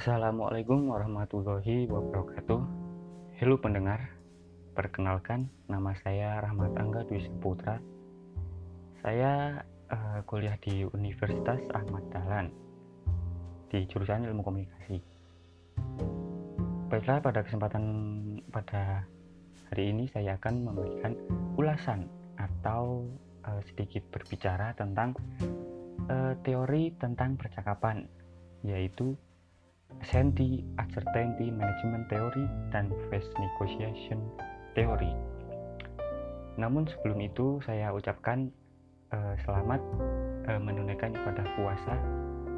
Assalamualaikum warahmatullahi wabarakatuh. Halo pendengar, perkenalkan nama saya Rahmat Angga Dwi Saputra. Saya uh, kuliah di Universitas Ahmad Dahlan di jurusan Ilmu Komunikasi. Baiklah, pada kesempatan pada hari ini saya akan memberikan ulasan atau uh, sedikit berbicara tentang uh, teori tentang percakapan, yaitu Senti, Uncertainty Management Theory, dan Face Negotiation Theory. Namun sebelum itu saya ucapkan uh, selamat uh, menunaikan ibadah puasa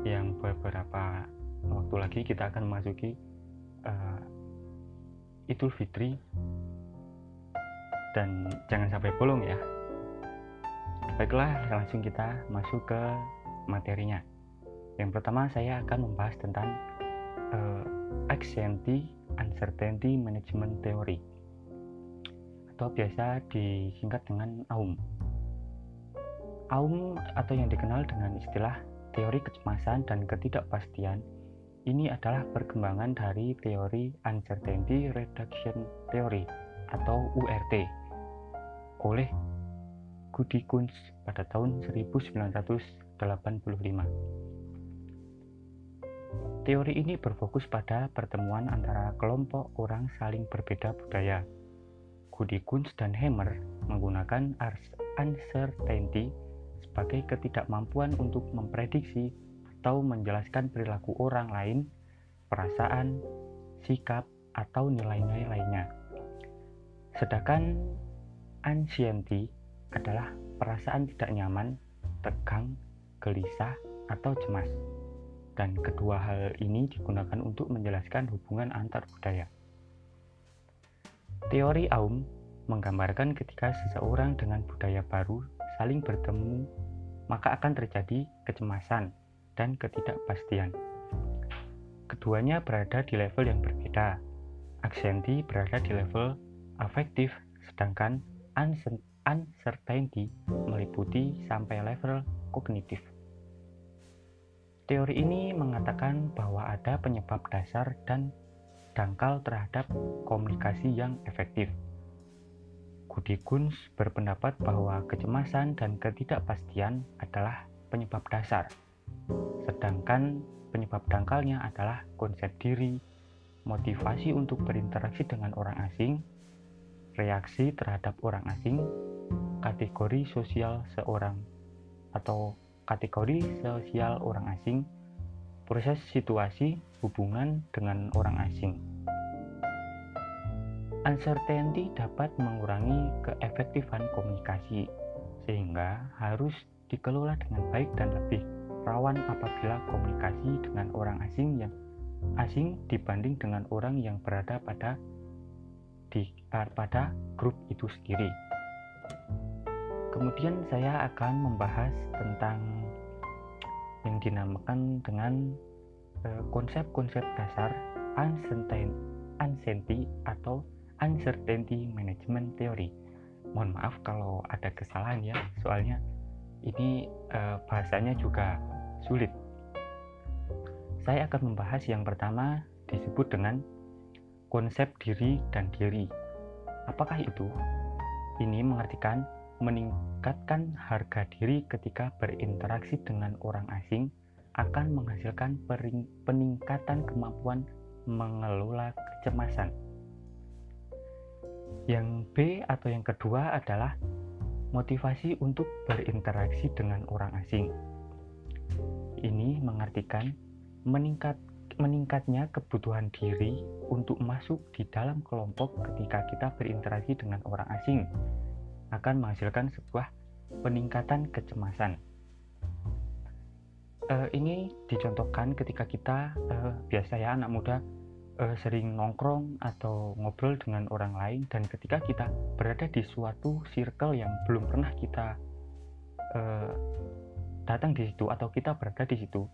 yang beberapa waktu lagi kita akan memasuki uh, Idul Fitri dan jangan sampai bolong ya. Baiklah, langsung kita masuk ke materinya. Yang pertama saya akan membahas tentang uh, Anxiety Uncertainty Management Theory atau biasa disingkat dengan AUM. AUM atau yang dikenal dengan istilah teori kecemasan dan ketidakpastian ini adalah perkembangan dari teori Uncertainty Reduction Theory atau URT oleh Goody Kunz pada tahun 1985. Teori ini berfokus pada pertemuan antara kelompok orang saling berbeda budaya. Kunz dan Hammer menggunakan uncertainty sebagai ketidakmampuan untuk memprediksi atau menjelaskan perilaku orang lain, perasaan, sikap, atau nilai-nilai lainnya. Sedangkan anxiety adalah perasaan tidak nyaman, tegang, gelisah, atau cemas dan kedua hal ini digunakan untuk menjelaskan hubungan antar budaya. Teori Aum menggambarkan ketika seseorang dengan budaya baru saling bertemu, maka akan terjadi kecemasan dan ketidakpastian. Keduanya berada di level yang berbeda. Aksenti berada di level afektif, sedangkan uncertainty meliputi sampai level kognitif. Teori ini mengatakan bahwa ada penyebab dasar dan dangkal terhadap komunikasi yang efektif. Goody Kunz berpendapat bahwa kecemasan dan ketidakpastian adalah penyebab dasar, sedangkan penyebab dangkalnya adalah konsep diri, motivasi untuk berinteraksi dengan orang asing, reaksi terhadap orang asing, kategori sosial seorang atau kategori sosial orang asing, proses situasi hubungan dengan orang asing. Uncertainty dapat mengurangi keefektifan komunikasi, sehingga harus dikelola dengan baik dan lebih rawan apabila komunikasi dengan orang asing yang asing dibanding dengan orang yang berada pada di pada grup itu sendiri. Kemudian saya akan membahas tentang yang dinamakan dengan eh, konsep-konsep dasar uncertainty atau uncertainty management theory. Mohon maaf kalau ada kesalahan ya, soalnya ini uh, bahasanya juga sulit. Saya akan membahas yang pertama disebut dengan konsep diri dan diri. Apakah itu? Ini mengartikan meningkatkan harga diri ketika berinteraksi dengan orang asing akan menghasilkan peningkatan kemampuan mengelola kecemasan. Yang B atau yang kedua adalah motivasi untuk berinteraksi dengan orang asing. Ini mengartikan meningkat meningkatnya kebutuhan diri untuk masuk di dalam kelompok ketika kita berinteraksi dengan orang asing akan menghasilkan sebuah peningkatan kecemasan. Uh, ini dicontohkan ketika kita uh, biasa ya anak muda uh, sering nongkrong atau ngobrol dengan orang lain dan ketika kita berada di suatu circle yang belum pernah kita uh, datang di situ atau kita berada di situ,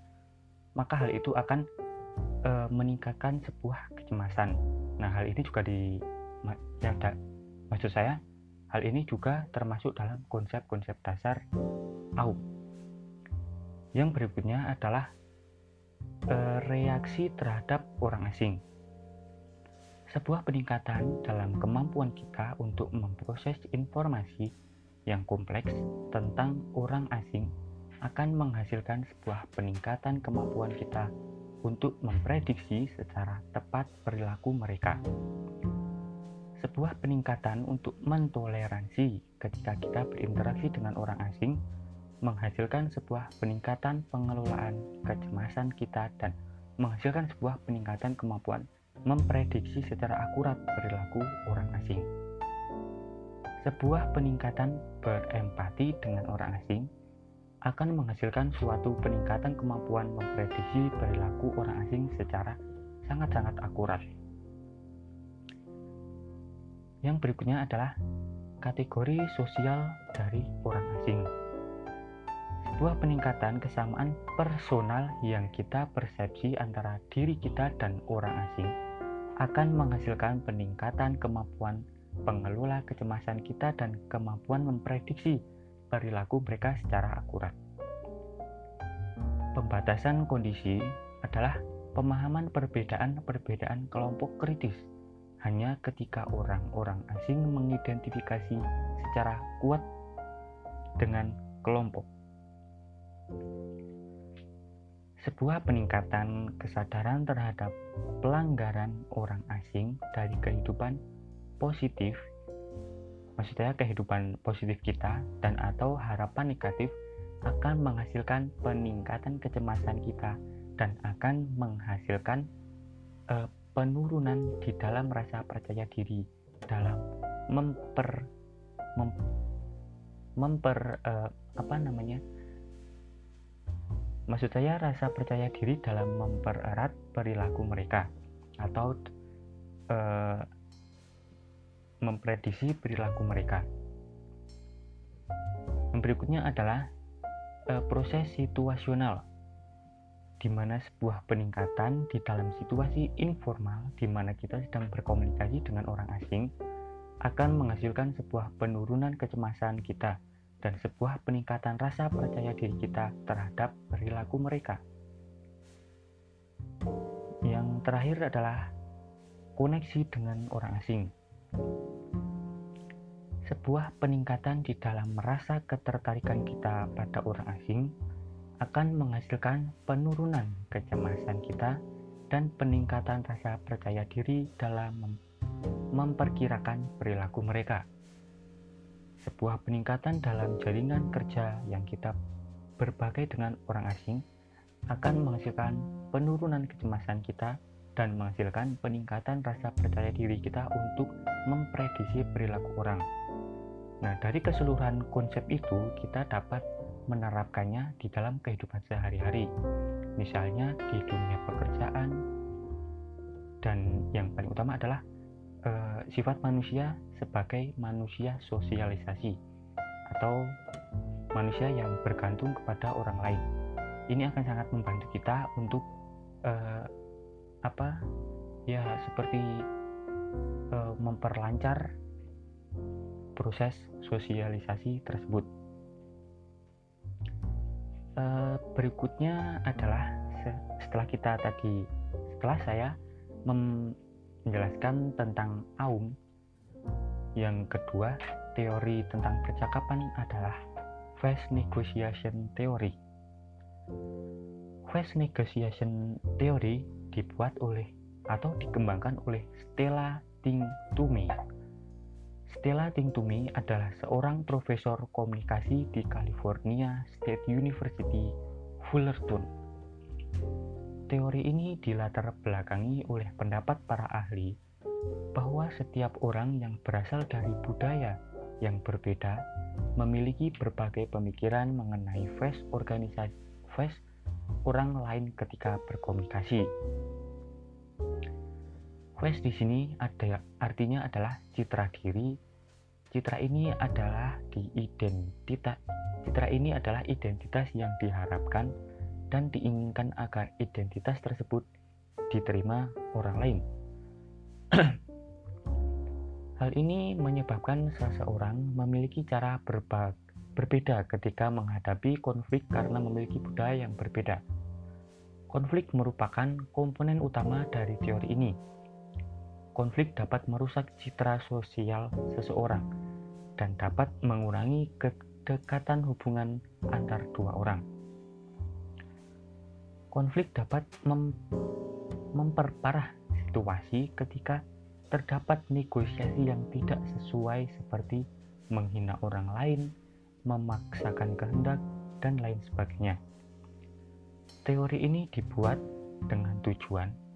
maka hal itu akan uh, meningkatkan sebuah kecemasan. Nah hal ini juga di ya, maksud saya Hal ini juga termasuk dalam konsep-konsep dasar AU. Yang berikutnya adalah eh, reaksi terhadap orang asing. Sebuah peningkatan dalam kemampuan kita untuk memproses informasi yang kompleks tentang orang asing akan menghasilkan sebuah peningkatan kemampuan kita untuk memprediksi secara tepat perilaku mereka. Sebuah peningkatan untuk mentoleransi ketika kita berinteraksi dengan orang asing menghasilkan sebuah peningkatan pengelolaan kecemasan kita dan menghasilkan sebuah peningkatan kemampuan memprediksi secara akurat perilaku orang asing. Sebuah peningkatan berempati dengan orang asing akan menghasilkan suatu peningkatan kemampuan memprediksi perilaku orang asing secara sangat-sangat akurat. Yang berikutnya adalah kategori sosial dari orang asing. Sebuah peningkatan kesamaan personal yang kita persepsi antara diri kita dan orang asing akan menghasilkan peningkatan kemampuan pengelola kecemasan kita dan kemampuan memprediksi perilaku mereka secara akurat. Pembatasan kondisi adalah pemahaman perbedaan-perbedaan kelompok kritis hanya ketika orang-orang asing mengidentifikasi secara kuat dengan kelompok. Sebuah peningkatan kesadaran terhadap pelanggaran orang asing dari kehidupan positif, maksudnya kehidupan positif kita dan atau harapan negatif akan menghasilkan peningkatan kecemasan kita dan akan menghasilkan uh, penurunan di dalam rasa percaya diri dalam memper mem, memper uh, apa namanya Maksud saya rasa percaya diri dalam mempererat perilaku mereka atau uh, memprediksi perilaku mereka. Yang berikutnya adalah uh, proses situasional di mana sebuah peningkatan di dalam situasi informal di mana kita sedang berkomunikasi dengan orang asing akan menghasilkan sebuah penurunan kecemasan kita dan sebuah peningkatan rasa percaya diri kita terhadap perilaku mereka. Yang terakhir adalah koneksi dengan orang asing. Sebuah peningkatan di dalam merasa ketertarikan kita pada orang asing akan menghasilkan penurunan kecemasan kita dan peningkatan rasa percaya diri dalam memperkirakan perilaku mereka sebuah peningkatan dalam jaringan kerja yang kita berbagai dengan orang asing akan menghasilkan penurunan kecemasan kita dan menghasilkan peningkatan rasa percaya diri kita untuk memprediksi perilaku orang. Nah, dari keseluruhan konsep itu kita dapat menerapkannya di dalam kehidupan sehari-hari. Misalnya di dunia pekerjaan dan yang paling utama adalah uh, sifat manusia sebagai manusia sosialisasi atau manusia yang bergantung kepada orang lain. Ini akan sangat membantu kita untuk uh, apa ya seperti uh, memperlancar proses sosialisasi tersebut. Uh, berikutnya adalah setelah kita tadi setelah saya menjelaskan tentang Aum. Yang kedua, teori tentang percakapan adalah face negotiation theory. Face negotiation theory dibuat oleh atau dikembangkan oleh Stella Tingtumi. Stella Tingtumi adalah seorang profesor komunikasi di California State University, Fullerton Teori ini dilatar belakangi oleh pendapat para ahli bahwa setiap orang yang berasal dari budaya yang berbeda memiliki berbagai pemikiran mengenai face organisasi face orang lain ketika berkomunikasi. Face di sini ada artinya adalah citra diri. Citra ini adalah di identitas. Citra ini adalah identitas yang diharapkan dan diinginkan agar identitas tersebut diterima orang lain. Hal ini menyebabkan seseorang memiliki cara berbeda ketika menghadapi konflik karena memiliki budaya yang berbeda. Konflik merupakan komponen utama dari teori ini. Konflik dapat merusak citra sosial seseorang dan dapat mengurangi kedekatan hubungan antar dua orang. Konflik dapat mem memperparah situasi ketika terdapat negosiasi yang tidak sesuai seperti menghina orang lain, memaksakan kehendak, dan lain sebagainya. Teori ini dibuat dengan tujuan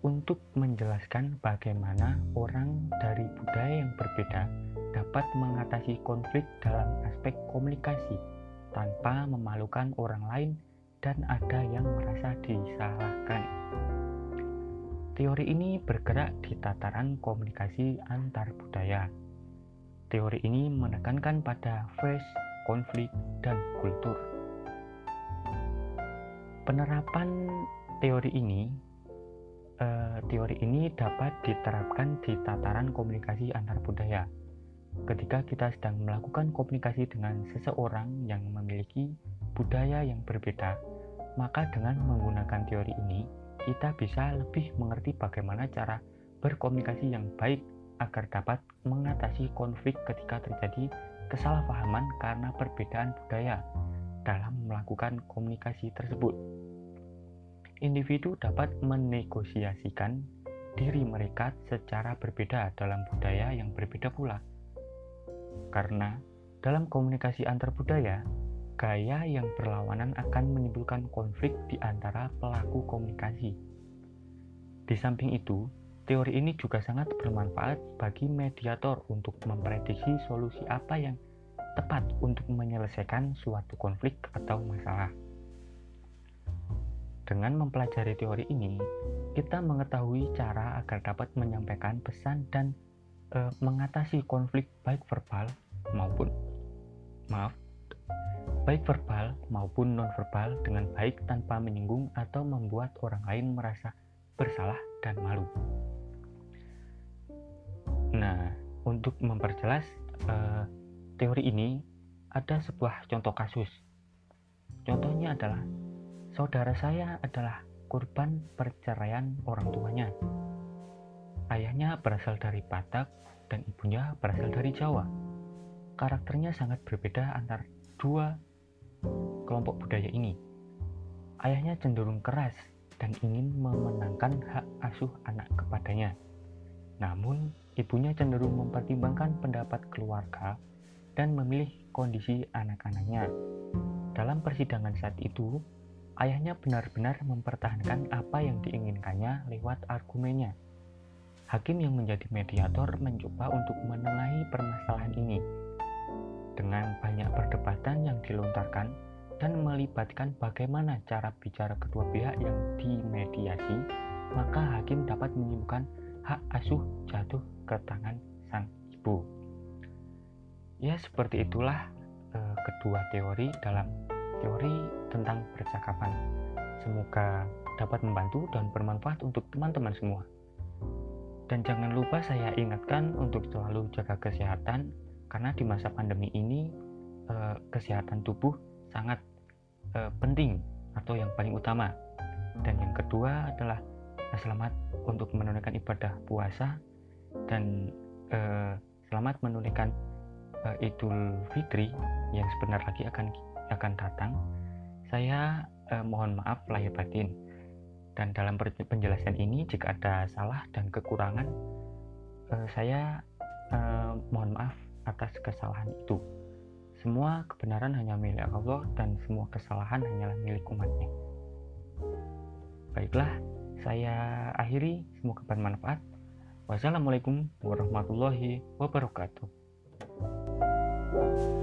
untuk menjelaskan bagaimana orang dari budaya yang berbeda dapat mengatasi konflik dalam aspek komunikasi tanpa memalukan orang lain dan ada yang merasa disalahkan. Teori ini bergerak di tataran komunikasi antar budaya. Teori ini menekankan pada phase, konflik, dan kultur penerapan teori ini uh, teori ini dapat diterapkan di tataran komunikasi antar budaya ketika kita sedang melakukan komunikasi dengan seseorang yang memiliki budaya yang berbeda maka dengan menggunakan teori ini kita bisa lebih mengerti bagaimana cara berkomunikasi yang baik agar dapat mengatasi konflik ketika terjadi kesalahpahaman karena perbedaan budaya dalam melakukan komunikasi tersebut. Individu dapat menegosiasikan diri mereka secara berbeda dalam budaya yang berbeda pula. Karena dalam komunikasi antar budaya, gaya yang berlawanan akan menimbulkan konflik di antara pelaku komunikasi. Di samping itu, teori ini juga sangat bermanfaat bagi mediator untuk memprediksi solusi apa yang tepat untuk menyelesaikan suatu konflik atau masalah. Dengan mempelajari teori ini, kita mengetahui cara agar dapat menyampaikan pesan dan e, mengatasi konflik baik verbal maupun maaf, baik verbal maupun nonverbal dengan baik tanpa menyinggung atau membuat orang lain merasa bersalah dan malu. Nah, untuk memperjelas e, teori ini ada sebuah contoh kasus. Contohnya adalah saudara saya adalah korban perceraian orang tuanya. Ayahnya berasal dari Batak dan ibunya berasal dari Jawa. Karakternya sangat berbeda antar dua kelompok budaya ini. Ayahnya cenderung keras dan ingin memenangkan hak asuh anak kepadanya. Namun, ibunya cenderung mempertimbangkan pendapat keluarga dan memilih kondisi anak-anaknya. Dalam persidangan saat itu, ayahnya benar-benar mempertahankan apa yang diinginkannya lewat argumennya. Hakim yang menjadi mediator mencoba untuk menengahi permasalahan ini. Dengan banyak perdebatan yang dilontarkan dan melibatkan bagaimana cara bicara kedua pihak yang dimediasi, maka hakim dapat menyimpulkan hak asuh jatuh ke tangan sang ibu. Ya, seperti itulah uh, kedua teori dalam teori tentang percakapan. Semoga dapat membantu dan bermanfaat untuk teman-teman semua. Dan jangan lupa saya ingatkan untuk selalu jaga kesehatan karena di masa pandemi ini uh, kesehatan tubuh sangat uh, penting atau yang paling utama. Dan yang kedua adalah selamat untuk menunaikan ibadah puasa dan selamat menunaikan Idul Fitri yang sebentar lagi akan akan datang, saya uh, mohon maaf lahir batin. Dan dalam penjelasan ini jika ada salah dan kekurangan, uh, saya uh, mohon maaf atas kesalahan itu. Semua kebenaran hanya milik Allah dan semua kesalahan hanyalah milik umatnya. Baiklah, saya akhiri. Semoga bermanfaat. Wassalamualaikum warahmatullahi wabarakatuh. Thank you.